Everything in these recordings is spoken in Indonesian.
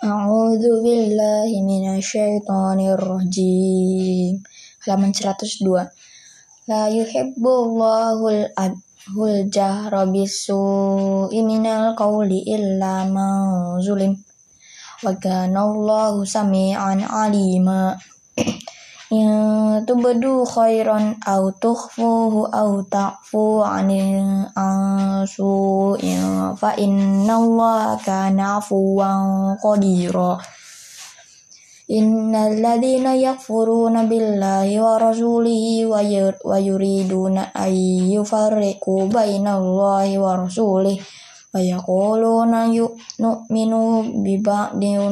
A'udzu billahi minasyaitonir rajim. Halaman 102. La yuhibbullahul adhul jahra bisu'i minal qawli illa man zulim. Wa kana Allahu sami'an 'alima. In tubdu khairan aw tukhfuhu aw ta'fu 'anil su'in fa innallaha kana 'afuwan qadira. Innal ladzina yakfuruna billahi wa rasulihi wa yuriduna an yufarriqu bainallahi wa rasulihi wa yaquluna nu'minu bi ba'din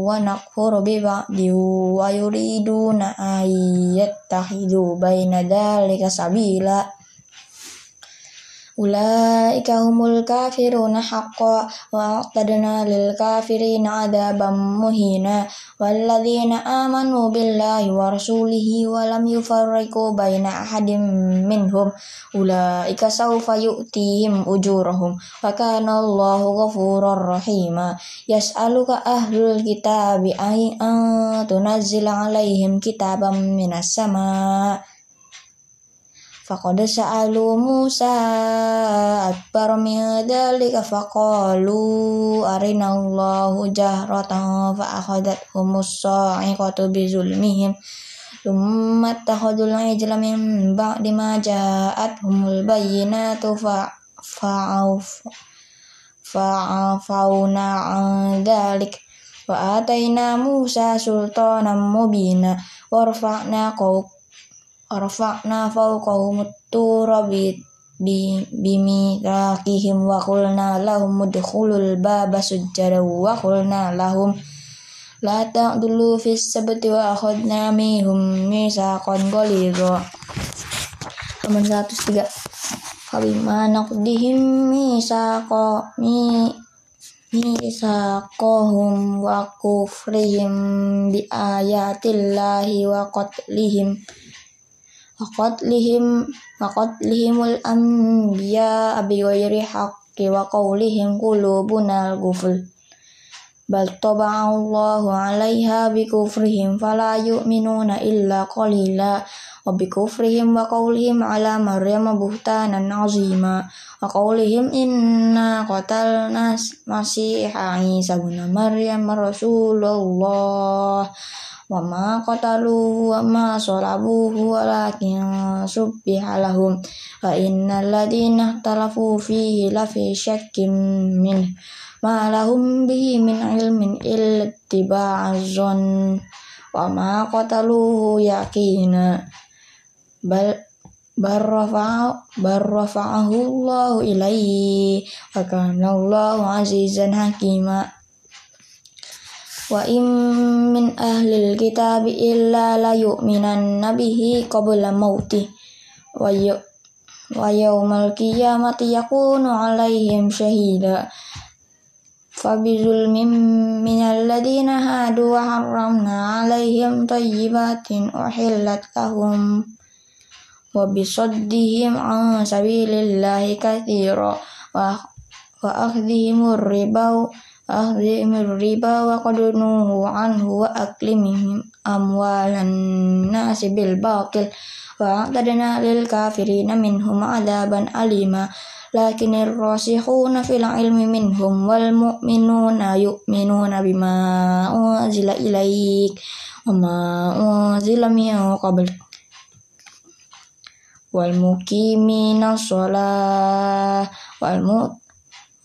wa nakfuru bi ba'din wa yuriduna an yattakhidhu baina dzalika sabila. Ulaika humul kafiruna haqqan wa a'tadna lil kafirina adzaban muhina walladzina amanu billahi wa rasulihi wa lam yufarriqu baina ahadin minhum. Ulaika sawfa yu'tihim ujurahum wa kana Allahu ghafurur rahima. Yas'aluka ahlul kitabi an tunazzila alaihim kitaban minas sama' Sa'alu Musa akbar min dzalika faqalu arinallahu jahratan fa akhadathum sa'iqatu bi zulmihim thumma takhadul ijla min ba'di ma ja'athumul bayyinatu fa fa'afawna an dzalik wa atayna Musa sultanan mubina warfa'na bi bimikakihim wa qulna lahum udkhulul baba sujjada wa qulna lahum la ta'dulu fis sabti wa akhadna minhum misaqan ghalidha. Nomor 103 Fabima naqdihim misaqa mi misaqahum wa kufrihim bi ayatillahi wa qatlihim وقتلهم وقتلهم الأنبياء بغير حق وقولهم قلوبنا الغفل بل طبع الله عليها بكفرهم فلا يؤمنون إلا قليلا وبكفرهم وقولهم على مريم بهتانا عظيما وقولهم إنا قتلنا مسيح عيسى بن مريم رسول الله wa ma qataluhu wa ma salabuhu walakin subbiha lahum wa innal ladina talafu fihi lafi syakkim min ma lahum bihi min ilmin illa tiba'azon wa ma qataluhu yakina bal barrafa'ahu Allahu ilaihi wa kana Allahu azizan hakima Wa im min ahlil kitabi illa la yu'minanna bihi qabla mauti wa wa yaumal qiyamati yakunu alaihim syahida fabizulmim minal ladina hadu wa harramna alaihim tayyibatin uhillat lahum wa bisaddihim an sabilillahi kathira wa wa akhdhihimur ribau akhdhihim riba wa qad nuhu anhu wa aklimihim amwalan nasi bil batil wa a'tadna lil kafirina minhum adaban alima lakinir rasikhuna fil ilmi minhum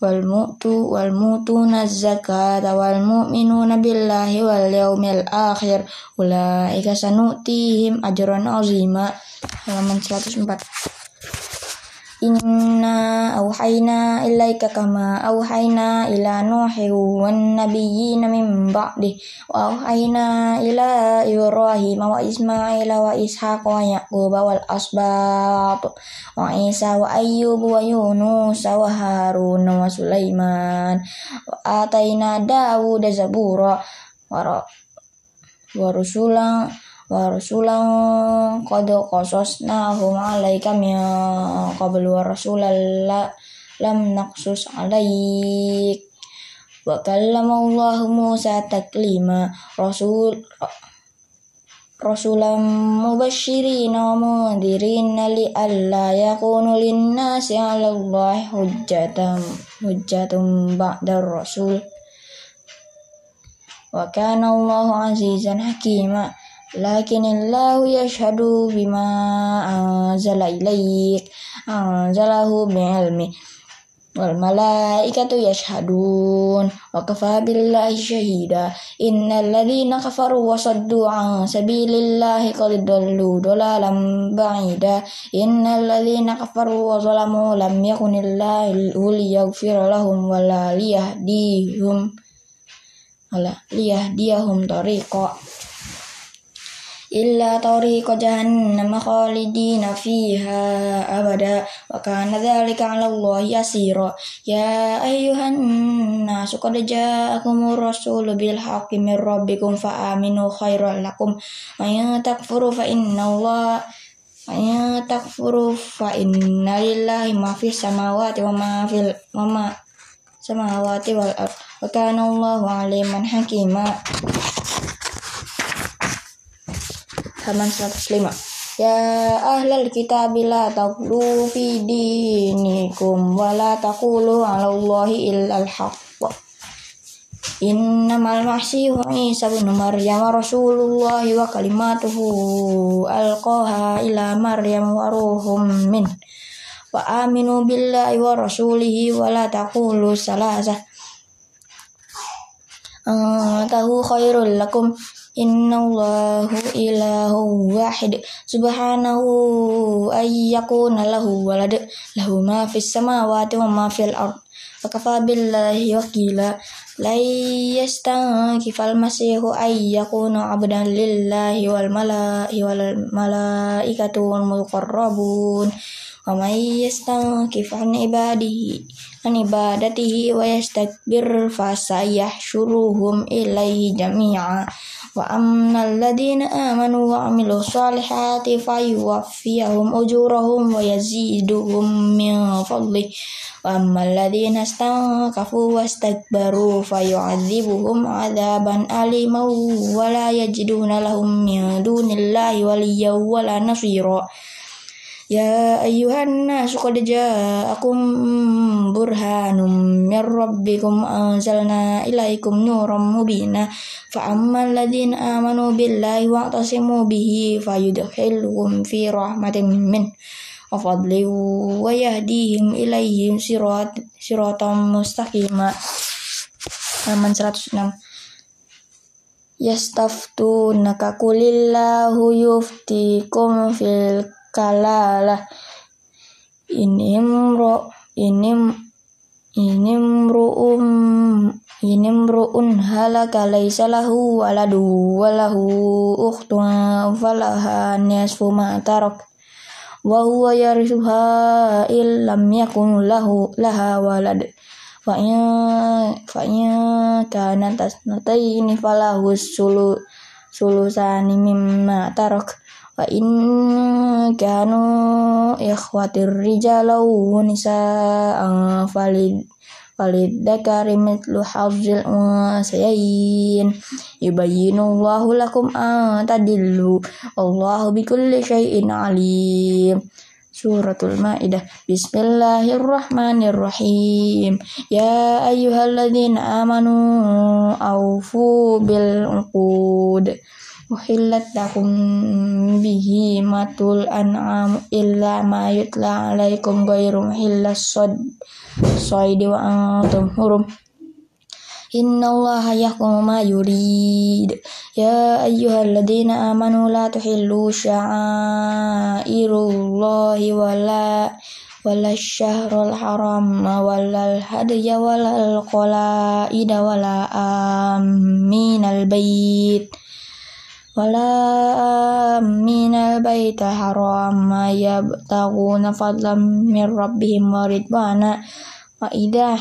wal mu'tu wal mutuna zakata wal mu'minuna billahi wal yaumil akhir ulaika sanutihim ajran azima halaman 104 Inna awhayna ilaika kama awhayna ila nuhi wan nabiyina min ba'di. Wa awhayna ila ibrahim wa ismaila wa ishaq wa yaqub wal asbat wa isa wa ayyub wa yunus wa harun wa sulaiman. Wa atayna dawud zabura. Wa rusulan wa rasulan qad qasasnahum alaika min qabl wa rasulan lam naqsus alaik. Wa kallama Allah Musa taklima rasul rasulam mubashirin wa mundirin li alla yakunu linnasi 'ala Allah hujjatam hujjatum ba'da rasul. Wa kana Allah azizan hakima lakin Allah yashhadu bima anzala ilaik. Anzalahu bi'ilmi. Wal malaikatu yashhadun. Wa kafa billahi syahida innal ladzina kafaru wa saddu an sabilillahi qad dallu dalalan ba'ida. Innal ladzina kafaru wa zalamu lam yakunillahu liyaghfir lahum wa la liyahdihum. Wala liyahdiyahum tariqa illa tariqa jahannam khalidina fiha abada wa kana dzalika 'ala Allah yasira. Ya ayyuhan nasu qad ja'akumur rasulu bil haqqi mir rabbikum fa aminu khairal lakum. Wa takfuru fa inna Allah wa takfuru fa inna lillahi ma fis samawati wa ma fil wa ma samawati wal ard. Wa kana Allahu aliman hakima halaman 105 Ya ahlal kitab la taqulu fi dinikum wa la taqulu 'ala Allahi illal haqq. Innamal masihu Isa bin Maryam Rasulullah wa kalimatuhu alqaha ila Maryam wa ruhum min. Wa aminu billahi wa rasulihi wa la taqulu salasah tahu khairul lakum Innallahu ilahu wahid. Subhanahu ayyakuna lahu walad. Lahu ma fis samawati wa ma fil ard. Fakafa billahi wakila. La yastankifal masihu ayyakuna abdan lillahi wal mala'i wal malaikatu wal muqarrabun wa may yastankif an ibadihi an ibadatihi wa yastakbir fasayahsyuruhum ilaihi jami'a wa amnal ladina amanu wa amilu salihati fayuwaffiyahum ujurahum wa yaziduhum min fadli wa ammal ladina stankafu wastakbaru fayu'adzibuhum adzaban aliman wa la yajiduna Ya ayuhan nasu qad ja'akum burhanum mir rabbikum anzalna ilaikum nuram mubina. Fa ammal ladzina amanu billahi wa tasimu bihi fayudkhiluhum fi rahmatin min wa fadli wa yahdihim ilaihim sirat siratam mustaqima. Halaman 106 Yastaftunaka kulillahu yuftikum fil kalalah. Inimro inim inimru'um inimru'un halaka laisa lahu waladu walahu ukhtun falaha nisfu ma tarak. Wa huwa yarithuha illam yakun lahu laha walad. Fa in fa in kana tasnataini falahu sulu sulusani mimma tarak wa in kanu ikhwatir rijalau nisa'an falid falid dakari mitlu hafzil unsayayin yubayyinu Allahu lakum an tadillu. Allahu bikulli syai'in alim. Suratul Maidah. Bismillahirrahmanirrahim. Ya ayyuhalladzina amanu aufu bil uqud uhillat lakum bihi matul an'am illa ma yutla alaikum ghairu hillas sod soidi wa antum hurum. Inna Allah yahkumu ma yurid. Ya ayyuhalladzina amanu la tuhillu sya'airullahi wala wala syahrul haram wala hadya wala qalaida wala aminal bait wala minal baita haram yabtaguna fadlam min rabbihim wa ridwana wa idah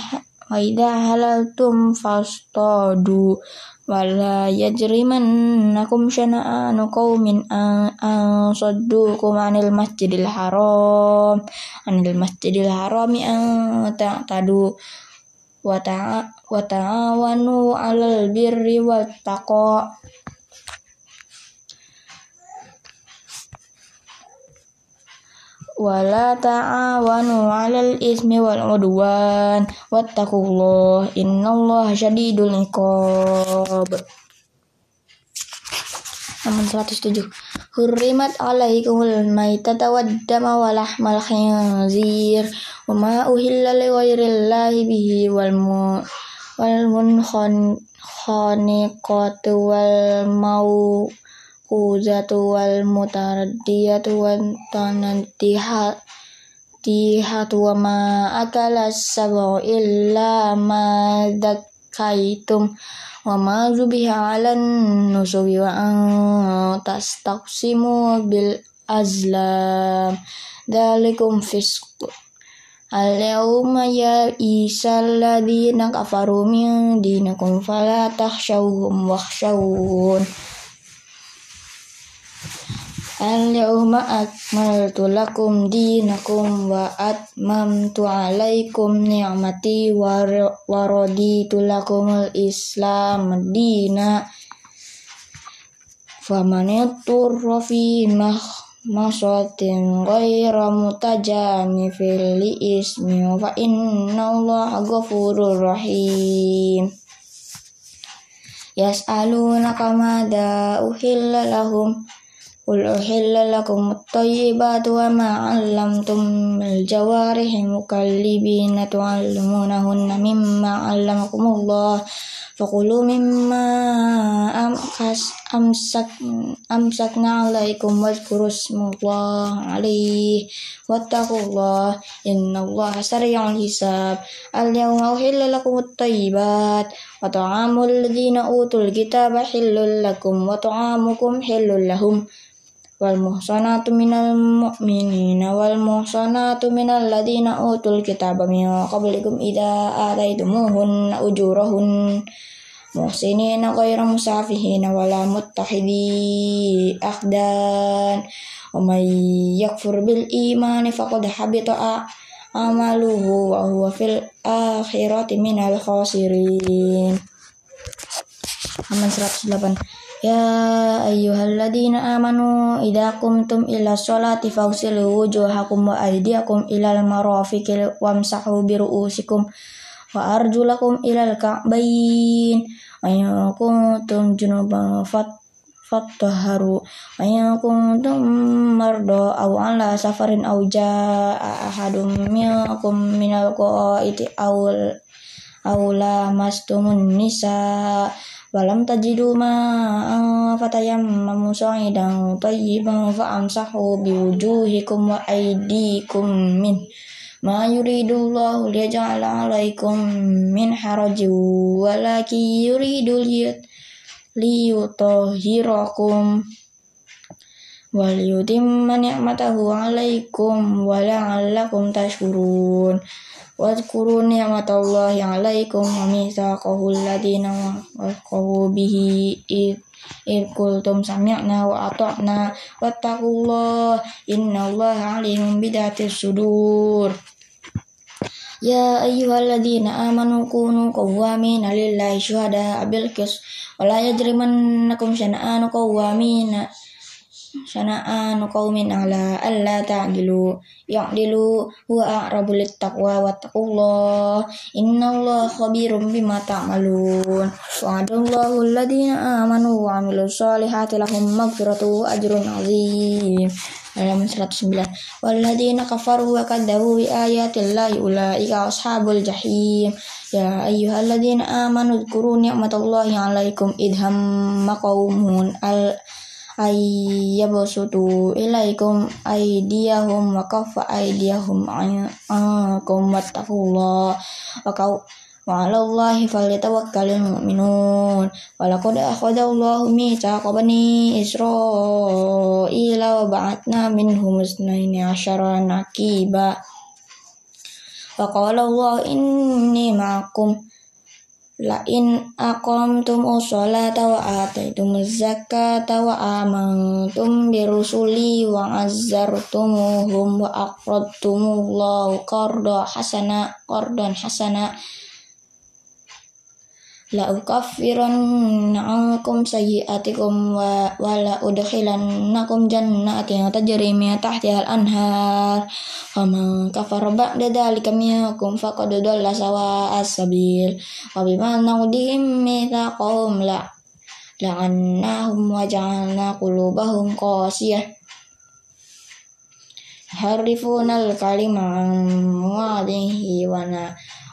wa idza halaltum fastadu wala yajrimannakum syana'anu qaumin an, saddukum anil masjidil haram anil masjidil harami an ta'tadu wala ta'awanu 'alal ismi wal 'udwan. Wattaqullaha innallaha syadidul iqab. Nomor 107 Hurrimat alaikumul maitata waddama wa lahmal khinzir. Wa ma uhilla li ghairillahi bihi wal mu wal munkhaniqatu wal mau uzatu wal mutaraddiyatu wan tanaddiha tihatu wa ma akala sabu illa ma dakkaitum wa ma zubiha alan nusubi wa an tastaqsimu bil azlam. Dalikum fisq Al-yawma ya isal ladina kafaru min dinakum fala takhshawhum wakhshawun Al-yawma akmaltu lakum dinakum wa atmamtu alaikum ni'mati wa raditu lakumul islam dina. Faman yaturra fi masatin ghaira mutajanifil li ismi fa inna allaha ghafurur rahim. Yas'alunaka madza uhilla lahum قل أحل لكم الطيبات وما علمتم من الجوارح مكلبين تعلمونهن مما علمكم الله فكلوا مما أمسك أمسكنا عليكم واذكروا اسم الله عليه واتقوا الله إن الله سريع الحساب اليوم أحل لكم الطيبات وطعام الذين أوتوا الكتاب حل لكم وطعامكم حل لهم wal muhsanatu minal mu'minina wal muhsanatu minal ladina utul kitaba min qablikum idza ataitumuhun ujurahun muhsinina ghayra musafihina wala muttahidi akhdan wa may yakfur bil imani faqad habita amaluhu wa huwa fil akhirati minal khasirin. Aman 108 Ya ayyuhalladzina amanu idza qumtum ila sholati fawsilu wujuhakum wa aydiyakum ilal marafiqil wamsahu bi ru'usikum wa arjulakum ilal ka'bayn. Wa kuntum junuban fat fattaharu wa kuntum marda aw ala safarin aw jaa ahadum minkum minal qaiti aw walam tajidu ma fatayammamu sa'idan tayyiban fa'amsahu biwujuhikum wa aydikum min ma yuridullahu liyaj'ala 'alaikum min harajin walakin yuridu liyutahhirakum wal yutimma ni'matahu 'alaikum wa la'allakum tashkurun Wadkuru ni'matallahi alaikum wa mitsaqahu alladhina waqahu bihi id qultum sami'na wa ata'na wattaqullaha innallaha alimun bidatis sudur. Ya ayyuhalladzina amanu kunu qawwamina lillahi syuhada bil qis wa la yajrimannakum syana'anu qawwamina sana'an qaumin ala alla ta'dilu ya'dilu huwa aqrabu littaqwa wattaqullah. Innallaha khabirum bima ta'malun. Wa'adallahu alladhina amanu wa 'amilus solihati lahum maghfiratu ajrun 'azim. Halaman 109 walladzina kafaru wa kadzabu bi ayatillahi ulaika ashabul jahim. Ya ayyuhalladzina amanu dzkuru ni'matallahi 'alaikum idham qaumun al ayyabsutu ilaikum aydiyahum wa kaffa aydiyahum ankum wattaqullah wa kau wa 'alallahi falyatawakkalul mu'minun. Wa laqad akhadallahu mitsaqa bani israila wa ba'atna minhum isnaini asyara naqiba wa qala Allah inni ma'akum La in aqamtum usholata wa ataitum zakata wa amantum birusuli wa azzartumuhum wa aqradtumullahu qarda hasana qardan hasana la ukaffiran ankum sayyi'atikum wa, wa la udkhilannakum jannatin tajri min tahtiha al-anhar faman kafara ba'da dhalika minkum faqad dhalla sawa as-sabil wa bima naqdihim mithaqahum la la'annahum wa ja'alna qulubahum qasiyah. Harifuna al-kalima wa wa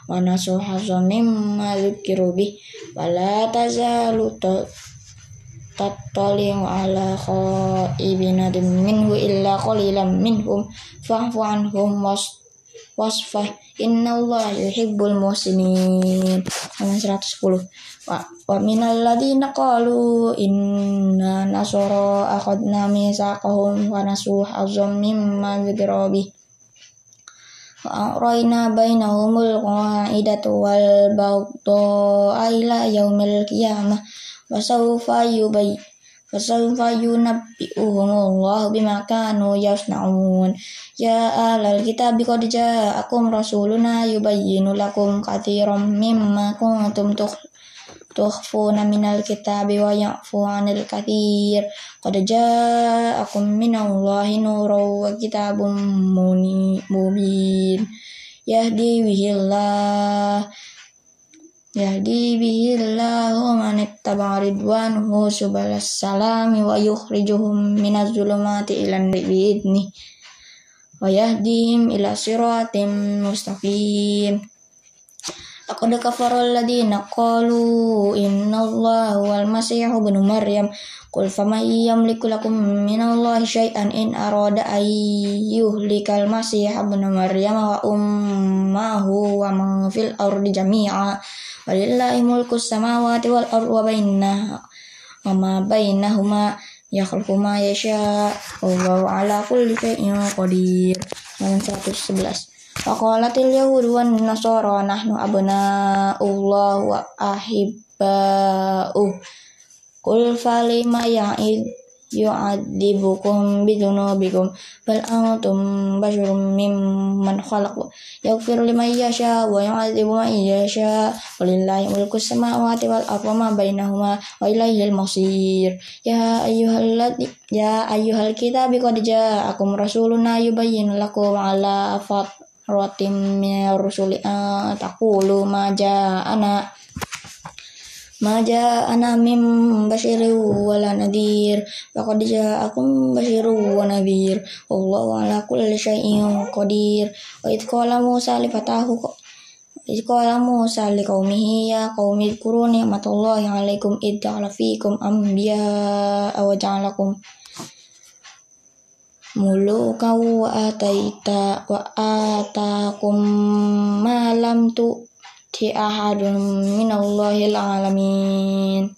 wa nasu hasan mimma dzukiru bih. Wala tazalu tattali'u ala khaibina minhu illa qalilan minhum. Fa'fu anhum was wasfah. Inna Allah yuhibbul muhsinin. Halaman 110 wa, wa minal ladina qalu inna nasara akhadna misaqahum wa nasu hazam mimma Fa'arayna bainahumul qa'idatu wal baghdha ila yaumil qiyamah wa sawfa yubay sawfa yunabbi'uhumullahu bima kanu yasna'un. Ya alal kitabi qad ja'akum rasuluna yubayyinu lakum katsiran mimma kuntum tukhfuna minal kitabi wa ya'fu 'anil katsir qad ja'akum minallahi nurun wa kitabun mubin. Yahdi bihillah yahdi bihillahu man ittaba ridwanhu subalas salami wa yukhrijuhum minaz zulumati ilan bi'idni wa yahdihim ila siratim mustaqim Laqad kafara alladziina qalu innallaha huwal masiihu ibnu maryam. Qul faman yamliku lakum minallahi syai'an in arada ay yuhlikal masiiha ibnu maryam wa ummahu wa man fil ardi jami'a. Walillahi mulku samawati wal ardi wa bainaha wa ma bainahuma yakhluqu ma yasha. Wallahu ala kulli syai'in qadir. 111 Faqalatil yahudu wan nasara nahnu abna'ullah wa ahibba'uh. Qul falima ya'id yu'adzibukum bidunubikum? Bal antum basyarum mimman khalaq yaghfiru liman yasha wa yu'adzibu man yasha. Walillahi mulku samawati wal ardi ma bainahuma wa ilaihil masir. Ya ayyuhallati ya ayyuhal kitabi qad ja'akum rasuluna yubayyin lakum ala fat rotim rusuli takulu maja ana maja ana mim basyiru wala nadir. Laqad ja'akum basyiru wa nadir. Wallahu ala kulli syai'in qadir. Wa id qala Musa li fatahu id qala Musa li qaumihi ya qaumi dzkuru ni'matallahi 'alaikum id ja'ala fikum anbiya wa ja'alakum muluka wa ataita wa atakum ma lam tu ti ahadun minallahil alamin.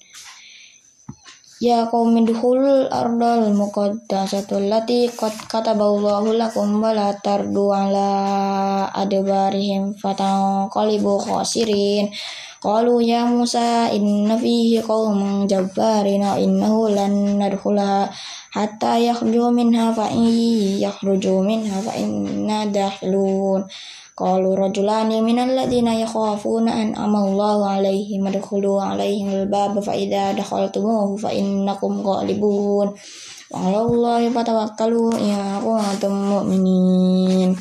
Ya qaumi dukhul ardal muqaddasatul lati qad kataballahu lakum wa la tardu ala adbarihim fatanqalibu khasirin. Qalu ya Musa inna fihi qauman jabbarina innahu lan nadkhulaha hatta yakhruju minha fa yakhruju minha fa inna dakhilun. Qalu rajulani minal ladina yakhafuna an amallahu alaihim adkhulu alaihim al-bab fa idza dakhaltumuhu fa innakum ghalibun. Wa 'alallahi fatawakkalu in kuntum mu'minin